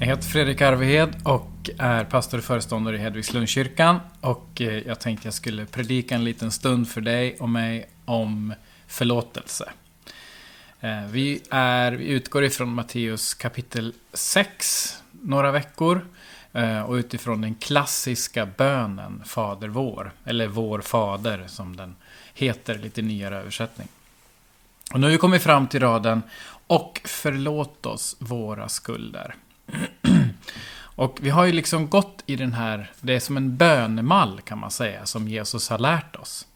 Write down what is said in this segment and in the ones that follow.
Jag heter Fredrik Arvehed och är pastor och föreståndare i Hedvigslundskyrkan. Och eh, jag tänkte jag skulle predika en liten stund för dig och mig om förlåtelse. Eh, vi, är, vi utgår ifrån Matteus kapitel 6 några veckor. Eh, och utifrån den klassiska bönen Fader vår. Eller Vår Fader som den heter, lite nyare översättning. Och nu har vi kommit fram till raden Och förlåt oss våra skulder. Och vi har ju liksom gått i den här, det är som en bönemall kan man säga, som Jesus har lärt oss.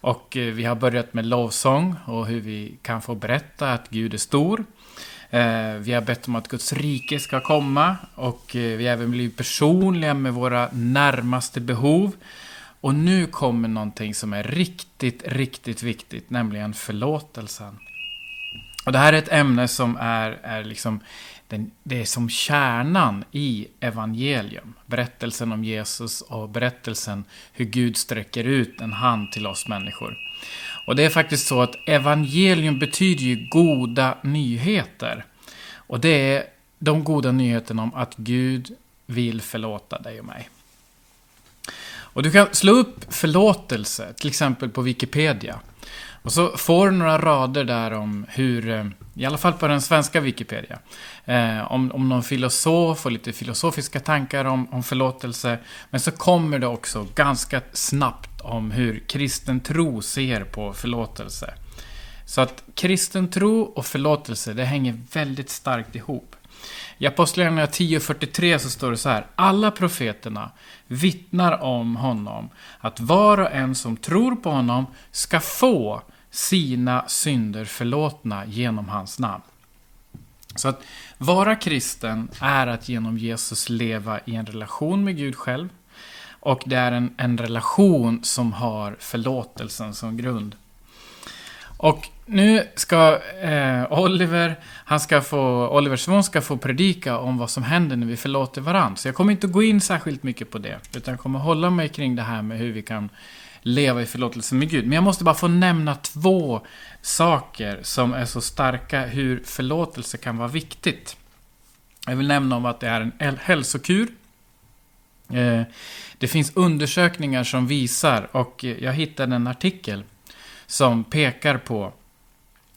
Och eh, vi har börjat med lovsång och hur vi kan få berätta att Gud är stor. Eh, vi har bett om att Guds rike ska komma och eh, vi har även blivit personliga med våra närmaste behov. Och nu kommer någonting som är riktigt, riktigt viktigt, nämligen förlåtelsen. Och det här är ett ämne som är, är liksom den, det är som kärnan i evangelium. Berättelsen om Jesus och berättelsen hur Gud sträcker ut en hand till oss människor. Och det är faktiskt så att evangelium betyder ju goda nyheter. Och det är de goda nyheterna om att Gud vill förlåta dig och mig. Och du kan slå upp förlåtelse, till exempel på Wikipedia. Och så får du några rader där om hur, eh, i alla fall på den svenska Wikipedia, eh, om, om någon filosof och lite filosofiska tankar om, om förlåtelse. Men så kommer det också ganska snabbt om hur kristen tro ser på förlåtelse. Så att kristen tro och förlåtelse, det hänger väldigt starkt ihop. I Apostlagärningarna 10.43 så står det så här. Alla profeterna vittnar om honom att var och en som tror på honom ska få sina synder förlåtna genom hans namn. Så att vara kristen är att genom Jesus leva i en relation med Gud själv. Och det är en, en relation som har förlåtelsen som grund. Och nu ska eh, Oliver, han ska få, Oliver Svon ska få predika om vad som händer när vi förlåter varandra. Så jag kommer inte gå in särskilt mycket på det. Utan jag kommer hålla mig kring det här med hur vi kan leva i förlåtelse med Gud. Men jag måste bara få nämna två saker som är så starka hur förlåtelse kan vara viktigt. Jag vill nämna om att det är en hälsokur. Eh, det finns undersökningar som visar, och jag hittade en artikel som pekar på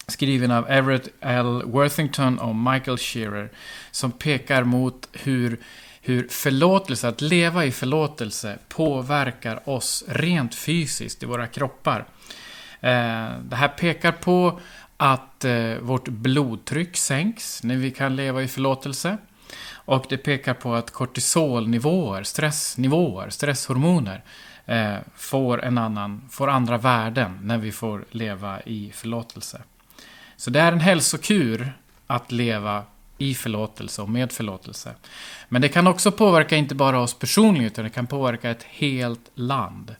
skriven av Everett L. Worthington och Michael Shearer, som pekar mot hur, hur förlåtelse, att leva i förlåtelse, påverkar oss rent fysiskt i våra kroppar. Eh, det här pekar på att eh, vårt blodtryck sänks när vi kan leva i förlåtelse. Och det pekar på att kortisolnivåer, stressnivåer, stresshormoner eh, får, en annan, får andra värden när vi får leva i förlåtelse. Så det är en hälsokur att leva i förlåtelse och med förlåtelse. Men det kan också påverka inte bara oss personligen, utan det kan påverka ett helt land.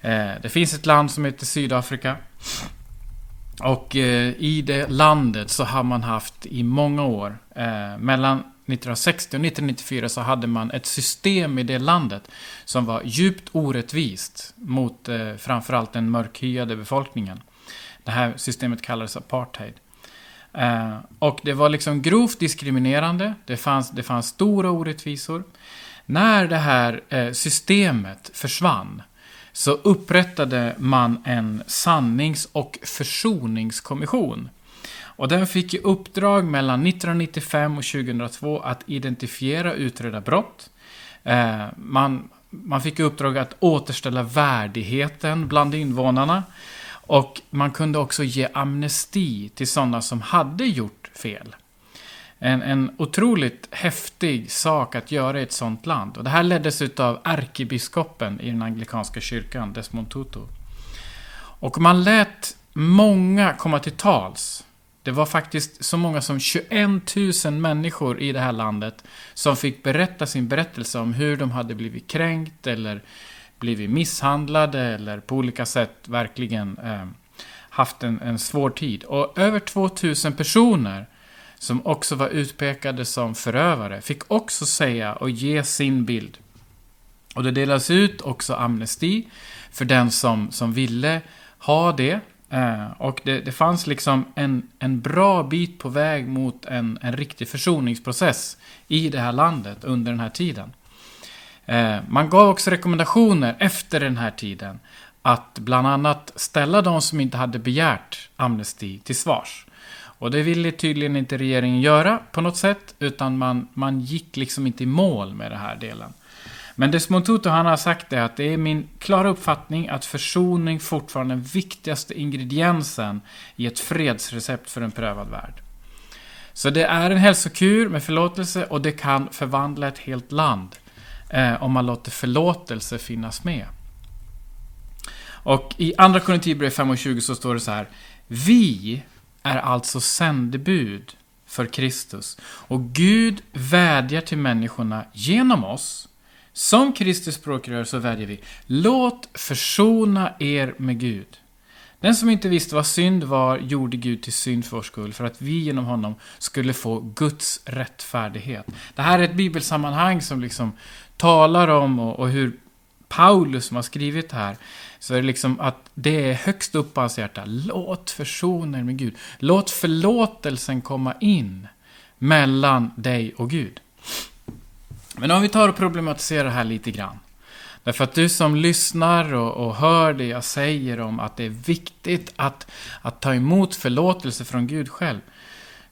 Eh, det finns ett land som heter Sydafrika. Och eh, i det landet så har man haft i många år, eh, mellan 1960 och 1994 så hade man ett system i det landet som var djupt orättvist mot framförallt den mörkhyade befolkningen. Det här systemet kallades apartheid. Eh, och det var liksom grovt diskriminerande. Det fanns, det fanns stora orättvisor. När det här eh, systemet försvann så upprättade man en sannings och försoningskommission. Och den fick i uppdrag mellan 1995 och 2002 att identifiera och utreda brott. Eh, man, man fick i uppdrag att återställa värdigheten bland invånarna. Och man kunde också ge amnesti till sådana som hade gjort fel. En, en otroligt häftig sak att göra i ett sådant land. Och det här leddes av ärkebiskopen i den anglikanska kyrkan, Desmond Tutu. Och man lät många komma till tals. Det var faktiskt så många som 21 000 människor i det här landet som fick berätta sin berättelse om hur de hade blivit kränkt eller blivit misshandlade eller på olika sätt verkligen eh, haft en, en svår tid. Och över 2000 personer som också var utpekade som förövare fick också säga och ge sin bild. Och det delas ut också amnesti för den som, som ville ha det. Eh, och det, det fanns liksom en, en bra bit på väg mot en, en riktig försoningsprocess i det här landet under den här tiden. Eh, man gav också rekommendationer efter den här tiden att bland annat ställa de som inte hade begärt amnesti till svars. Och det ville tydligen inte regeringen göra på något sätt, utan man, man gick liksom inte i mål med den här delen. Men Desmond Tutu han har sagt det att det är min klara uppfattning att försoning fortfarande är den viktigaste ingrediensen i ett fredsrecept för en prövad värld. Så det är en hälsokur med förlåtelse och det kan förvandla ett helt land eh, om man låter förlåtelse finnas med. Och i Andra Korinthierbrevet 5.20 så står det så här. Vi är alltså sändebud för Kristus. Och Gud vädjar till människorna genom oss. Som Kristus språkrör så vädjar vi. Låt försona er med Gud. Den som inte visste vad synd var gjorde Gud till synd för vår skull, för att vi genom honom skulle få Guds rättfärdighet. Det här är ett bibelsammanhang som liksom talar om och, och hur Paulus som har skrivit det här, så är det liksom att det är högst upp på hans hjärta. Låt försonen med Gud. Låt förlåtelsen komma in mellan dig och Gud. Men om vi tar och problematiserar det här lite grann. Därför att du som lyssnar och, och, hör det jag säger om att det är viktigt att, att ta emot förlåtelse från Gud själv.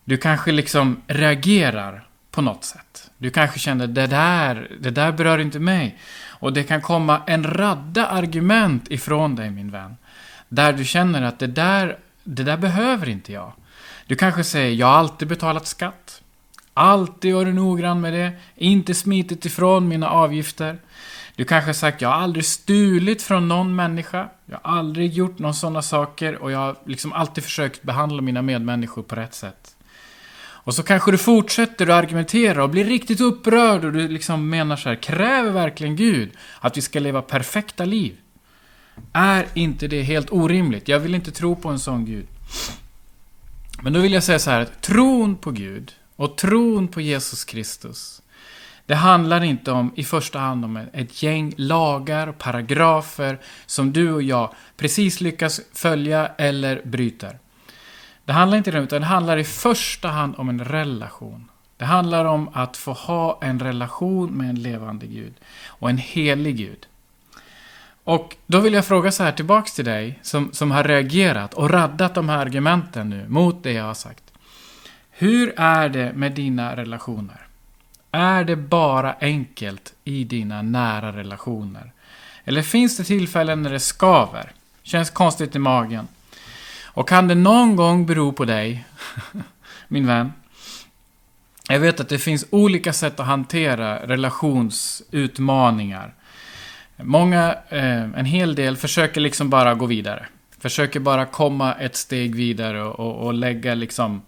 Du kanske liksom reagerar på något sätt. Du kanske känner det där, det där berör inte mig. Och det kan komma en radda argument ifrån dig min vän. Där du känner att det där, det där behöver inte jag. Du kanske säger, jag har alltid betalat skatt. Alltid varit noggrann med det. Inte smitit ifrån mina avgifter. Du kanske har sagt, jag har aldrig stulit från någon människa. Jag har aldrig gjort några sådana saker och jag har liksom alltid försökt behandla mina medmänniskor på rätt sätt. Och så kanske du fortsätter att argumentera och blir riktigt upprörd och du liksom menar så här, kräver verkligen Gud att vi ska leva perfekta liv? Är inte det helt orimligt? Jag vill inte tro på en sån Gud. Men då vill jag säga så här, att tron på Gud och tron på Jesus Kristus, det handlar inte om i första hand om ett gäng lagar och paragrafer som du och jag precis lyckas följa eller bryter. Det handlar inte om det, utan det handlar i första hand om en relation. Det handlar om att få ha en relation med en levande Gud. Och en helig Gud. Och då vill jag fråga så här tillbaks till dig som, som har reagerat och raddat de här argumenten nu mot det jag har sagt. Hur är det med dina relationer? Är det bara enkelt i dina nära relationer? Eller finns det tillfällen när det skaver? Känns konstigt i magen? Och kan det någon gång bero på dig, min vän? Jag vet att det finns olika sätt att hantera relationsutmaningar. Många, eh, en hel del, försöker liksom bara gå vidare. Försöker bara komma ett steg vidare och, och, och lägga liksom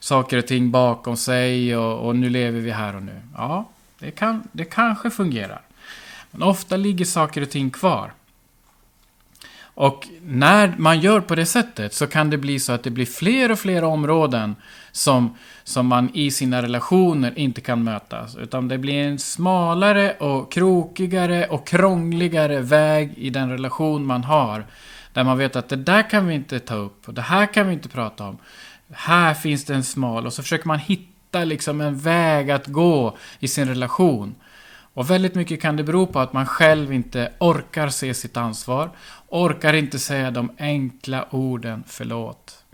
saker och ting bakom sig och, och, nu lever vi här och nu. Ja, det, kan, det kanske fungerar. Men ofta ligger saker och ting kvar. Och när man gör på det sättet så kan det bli så att det blir fler och fler områden som, som man i sina relationer inte kan mötas. Utan det blir en smalare och krokigare och krångligare väg i den relation man har. Där man vet att det där kan vi inte ta upp och det här kan vi inte prata om. Här finns det en smal och så försöker man hitta liksom en väg att gå i sin relation. Och väldigt mycket kan det bero på att man själv inte orkar se sitt ansvar, orkar inte säga de enkla orden förlåt.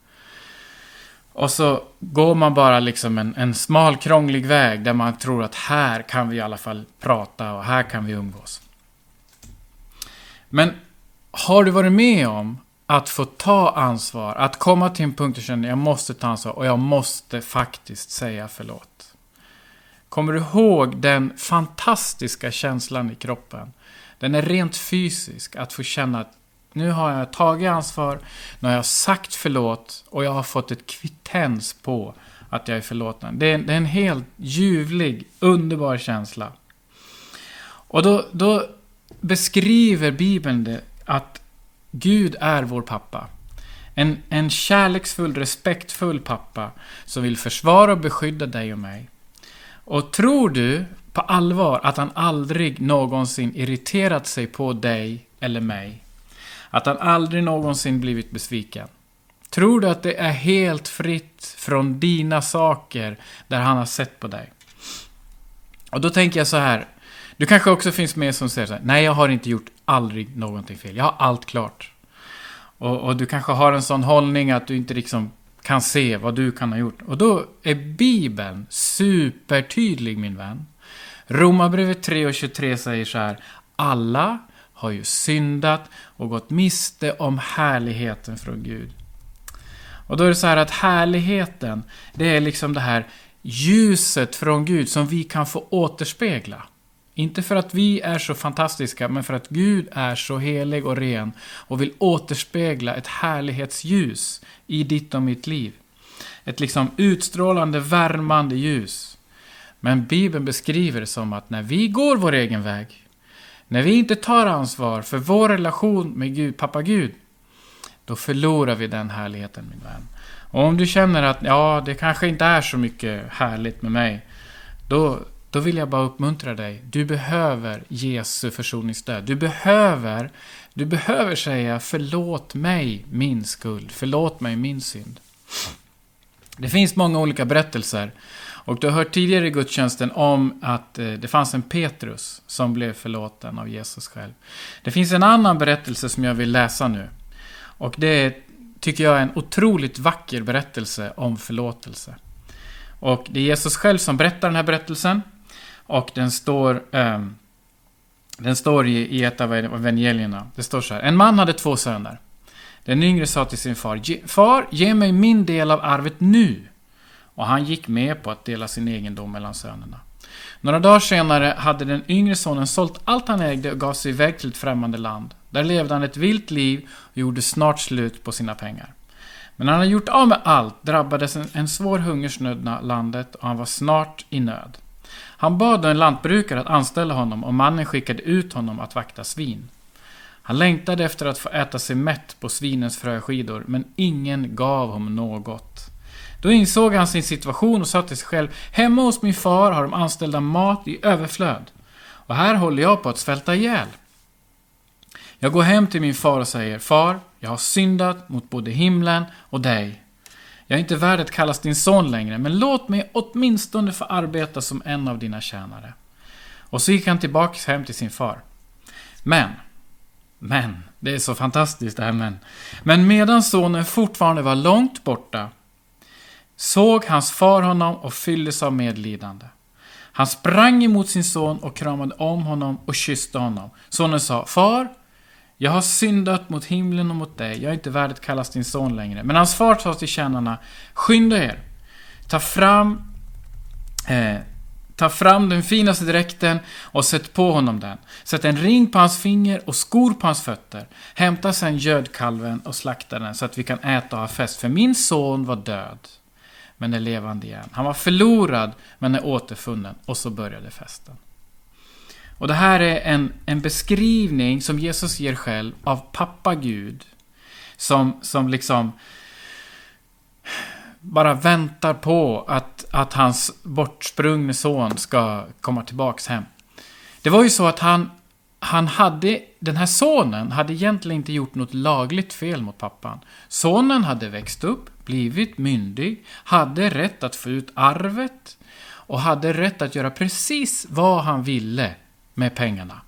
Och så går man bara liksom en, en smal krånglig väg där man tror att här kan vi i alla fall prata och här kan vi umgås. Men har du varit med om att få ta ansvar, att komma till en punkt där du känner jag måste ta ansvar och jag måste faktiskt säga förlåt. Kommer du ihåg den fantastiska känslan i kroppen? Den är rent fysisk, att få känna att nu har jag tagit ansvar, nu har jag sagt förlåt och jag har fått ett kvittens på att jag är förlåten. Det är, det är en helt ljuvlig, underbar känsla. Och då, då beskriver Bibeln det att Gud är vår pappa. En, en kärleksfull, respektfull pappa som vill försvara och beskydda dig och mig. Och tror du på allvar att han aldrig någonsin irriterat sig på dig eller mig? Att han aldrig någonsin blivit besviken? Tror du att det är helt fritt från dina saker där han har sett på dig? Och då tänker jag så här. Du kanske också finns med som säger så här, nej jag har inte gjort aldrig någonting fel. Jag har allt klart. Och, och, du kanske har en sån hållning att du inte liksom kan se vad du kan ha gjort. Och då är Bibeln supertydlig min vän. Romarbrevet 3 och 23 säger så här. Alla har ju syndat och gått miste om härligheten från Gud. Och då är det så här att härligheten, det är liksom det här ljuset från Gud som vi kan få återspegla. Inte för att vi är så fantastiska, men för att Gud är så helig och ren och vill återspegla ett härlighetsljus i ditt och mitt liv. Ett liksom utstrålande, värmande ljus. Men Bibeln beskriver det som att när vi går vår egen väg, när vi inte tar ansvar för vår relation med Gud, pappa Gud, då förlorar vi den härligheten min vän. Och om du känner att ja, det kanske inte är så mycket härligt med mig, då, då vill jag bara uppmuntra dig. Du behöver Jesu försoningsstöd. Du behöver, du behöver säga förlåt mig min skuld, förlåt mig min synd. Det finns många olika berättelser. Och du har hört tidigare i gudstjänsten om att eh, det fanns en Petrus som blev förlåten av Jesus själv. Det finns en annan berättelse som jag vill läsa nu. Och det tycker jag är en otroligt vacker berättelse om förlåtelse. Och det är Jesus själv som berättar den här berättelsen. Och den står, Um, den står i, i ett av evangelierna. Det står så här. En man hade två söner. Den yngre sa till sin far. Far, ge mig min del av arvet nu. Och han gick med på att dela sin egendom mellan sönerna. Några dagar senare hade den yngre sonen sålt allt han ägde och gav sig iväg till ett främmande land. Där levde han ett vilt liv och gjorde snart slut på sina pengar. Men när han hade gjort av med allt drabbades en, en svår hungersnöd landet och han var snart i nöd. Han bad då en lantbrukare att anställa honom och mannen skickade ut honom att vakta svin. Han längtade efter att få äta sig mätt på svinens fröskidor, men ingen gav honom något. Då insåg han sin situation och sa till sig själv, hemma hos min far har de anställda mat i överflöd. Och här håller jag på att svälta ihjäl. Jag går hem till min far och säger, Far, jag har syndat mot både himlen och dig. Jag är inte värd att kallas din son längre, men låt mig åtminstone få arbeta som en av dina tjänare. Och så gick han tillbaks hem till sin far. Men, men, det är så fantastiskt det här men. Men medan sonen fortfarande var långt borta såg hans far honom och fylldes av medlidande. Han sprang emot sin son och kramade om honom och kysste honom. Sonen sa, Far, jag har syndat mot himlen och mot dig. Jag är inte värd att kallas din son längre. Men hans far sa till tjänarna, skynda er. Ta fram, eh, ta fram den finaste dräkten och sätt på honom den. Sätt en ring på hans finger och skor på hans fötter. Hämta sedan gödkalven och slakta den så att vi kan äta och ha fest. För min son var död, men är levande igen. Han var förlorad, men är återfunnen. Och så började festen. Och det här är en, en beskrivning som Jesus ger själv av pappa Gud. Som, som liksom bara väntar på att, att hans bortsprungne son ska komma tillbaks hem. Det var ju så att han, han hade, den här sonen hade egentligen inte gjort något lagligt fel mot pappan. Sonen hade växt upp, blivit myndig, hade rätt att få ut arvet och hade rätt att göra precis vad han ville med pengarna.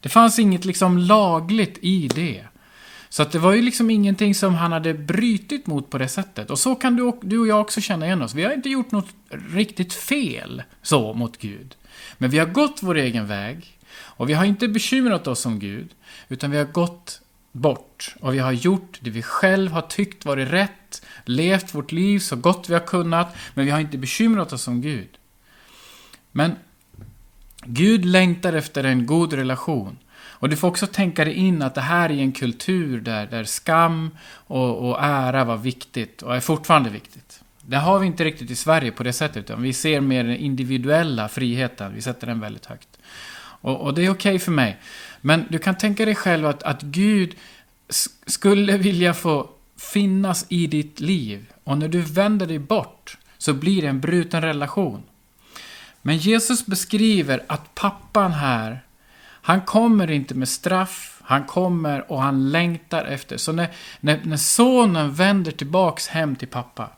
Det fanns inget liksom lagligt i det. Så att det var ju liksom ingenting som han hade brytit mot på det sättet. Och så kan du, du och jag också känna igen oss. Vi har inte gjort något riktigt fel så mot Gud. Men vi har gått vår egen väg. Och vi har inte bekymrat oss om Gud. Utan vi har gått bort. Och vi har gjort det vi själv har tyckt varit rätt. Levt vårt liv så gott vi har kunnat. Men vi har inte bekymrat oss om Gud. Men Gud längtar efter en god relation. Och du får också tänka dig in att det här är en kultur där, där skam och, och ära var viktigt och är fortfarande viktigt. Det har vi inte riktigt i Sverige på det sättet, utan vi ser mer den individuella friheten, vi sätter den väldigt högt. Och, och det är okej okay för mig. Men du kan tänka dig själv att, att Gud skulle vilja få finnas i ditt liv. Och när du vänder dig bort så blir det en bruten relation. Men Jesus beskriver att pappan här, han kommer inte med straff, Han kommer och han längtar efter. Så när, när, när sonen vänder tillbaks hem till pappa.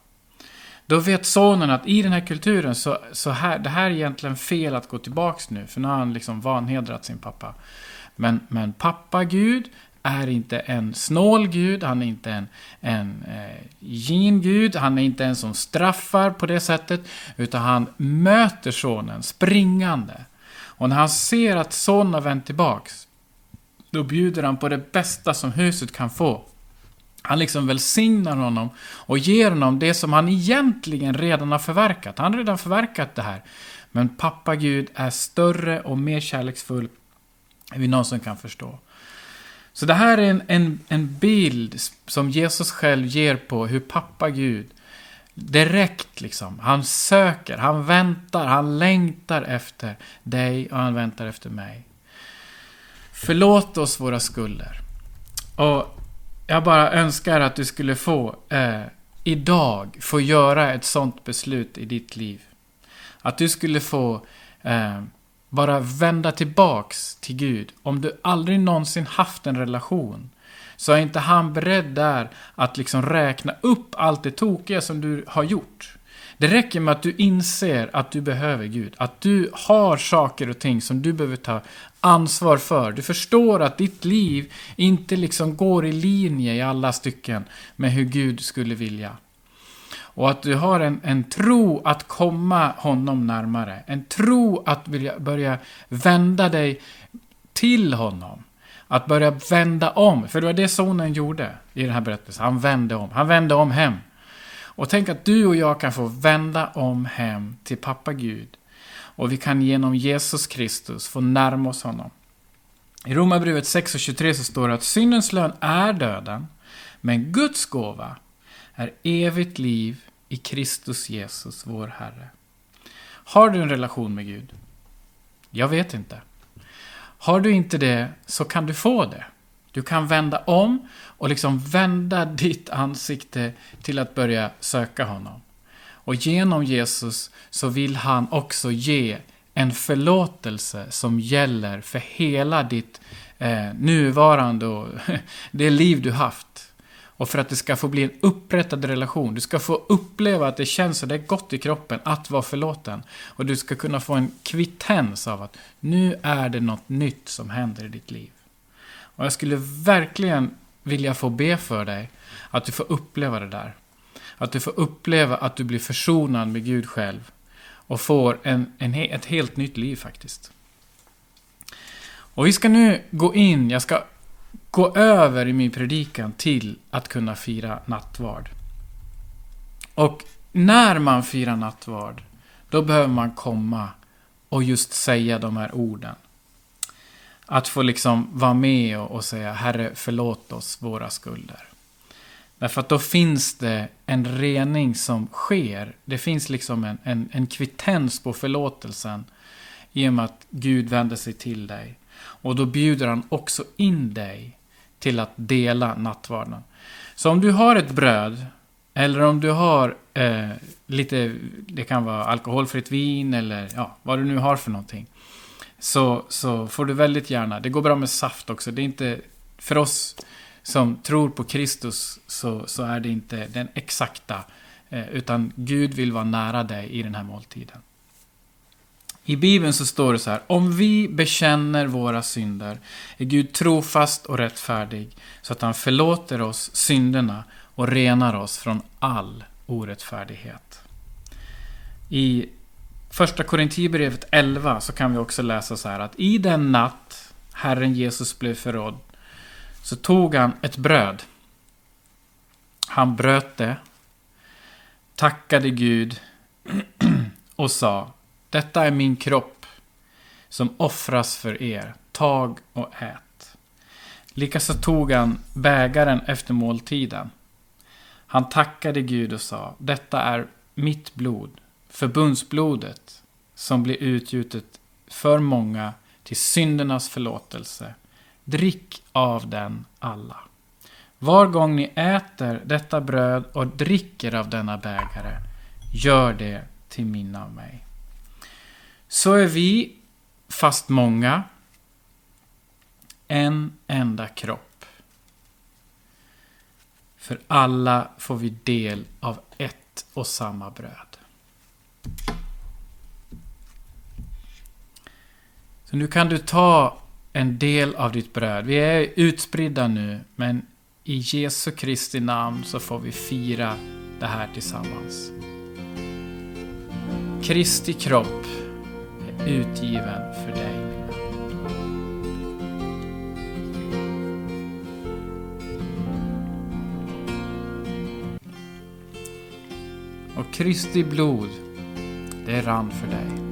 Då vet sonen att i den här kulturen så, så här, det här är egentligen fel att gå tillbaks nu. För nu har han liksom vanhedrat sin pappa. Men, men pappa Gud är inte en snål Gud, han är inte en, en eh, gingud, han är inte en som straffar på det sättet. Utan han möter sonen springande. Och när han ser att sonen har vänt tillbaks. Då bjuder han på det bästa som huset kan få. Han liksom välsignar honom och ger honom det som han egentligen redan har förverkat. Han har redan förverkat det här. Men pappa Gud är större och mer kärleksfull än vi någonsin kan förstå. Så det här är en, en, en bild som Jesus själv ger på hur pappa Gud direkt liksom, han söker, han väntar, han längtar efter dig och han väntar efter mig. Förlåt oss våra skulder. Och jag bara önskar att du skulle få eh, idag få göra ett sånt beslut i ditt liv. Att du skulle få eh, bara vända tillbaks till Gud. Om du aldrig någonsin haft en relation så är inte han beredd där att liksom räkna upp allt det tokiga som du har gjort. Det räcker med att du inser att du behöver Gud. Att du har saker och ting som du behöver ta ansvar för. Du förstår att ditt liv inte liksom går i linje i alla stycken med hur Gud skulle vilja. Och att du har en, en tro att komma honom närmare. En tro att vilja börja vända dig till honom. Att börja vända om. För det var det sonen gjorde i den här berättelsen. Han vände om. Han vände om hem. Och tänk att du och jag kan få vända om hem till pappa Gud. Och vi kan genom Jesus Kristus få närma oss honom. I Romarbrevet 6.23 så står det att syndens lön är döden. Men Guds gåva är evigt liv i Kristus Jesus, vår Herre. Har du en relation med Gud? Jag vet inte. Har du inte det så kan du få det. Du kan vända om och liksom vända ditt ansikte till att börja söka honom. Och genom Jesus så vill han också ge en förlåtelse som gäller för hela ditt eh, nuvarande och det liv du haft. Och för att det ska få bli en upprättad relation. Du ska få uppleva att det känns så det är gott i kroppen att vara förlåten. Och du ska kunna få en kvittens av att nu är det något nytt som händer i ditt liv. Och jag skulle verkligen vilja få be för dig att du får uppleva det där. Att du får uppleva att du blir försonad med Gud själv. Och får en, en, ett helt nytt liv faktiskt. Och vi ska nu gå in, jag ska gå över i min predikan till att kunna fira nattvard. Och när man firar nattvard, då behöver man komma och just säga de här orden. Att få liksom vara med och, och säga Herre förlåt oss våra skulder. Därför att då finns det en rening som sker. Det finns liksom en, en, en kvittens på förlåtelsen. I och med att Gud vänder sig till dig. Och då bjuder han också in dig till att dela nattvarden. Så om du har ett bröd, eller om du har eh, lite, det kan vara alkoholfritt vin eller ja, vad du nu har för någonting. Så, så får du väldigt gärna, det går bra med saft också, det är inte, för oss som tror på Kristus så, så är det inte den exakta, eh, utan Gud vill vara nära dig i den här måltiden. I Bibeln så står det så här. Om vi bekänner våra synder är Gud trofast och rättfärdig så att han förlåter oss synderna och renar oss från all orättfärdighet. I första Korintierbrevet 11 så kan vi också läsa så här att i den natt Herren Jesus blev förrådd så tog han ett bröd. Han bröt det, tackade Gud och sa detta är min kropp som offras för er. Tag och ät. Likaså tog han bägaren efter måltiden. Han tackade Gud och sa, detta är mitt blod, förbundsblodet, som blir utgjutet för många till syndernas förlåtelse. Drick av den alla. Var gång ni äter detta bröd och dricker av denna bägare, gör det till minne av mig. Så är vi, fast många, en enda kropp. För alla får vi del av ett och samma bröd. Så nu kan du ta en del av ditt bröd. Vi är utspridda nu, men i Jesu Kristi namn så får vi fira det här tillsammans. Kristi kropp utgiven för dig. Och Kristi blod, det rann för dig.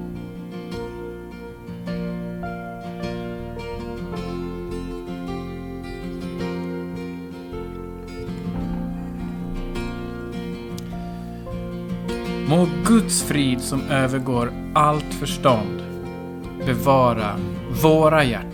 Guds frid som övergår allt förstånd bevara våra hjärtan.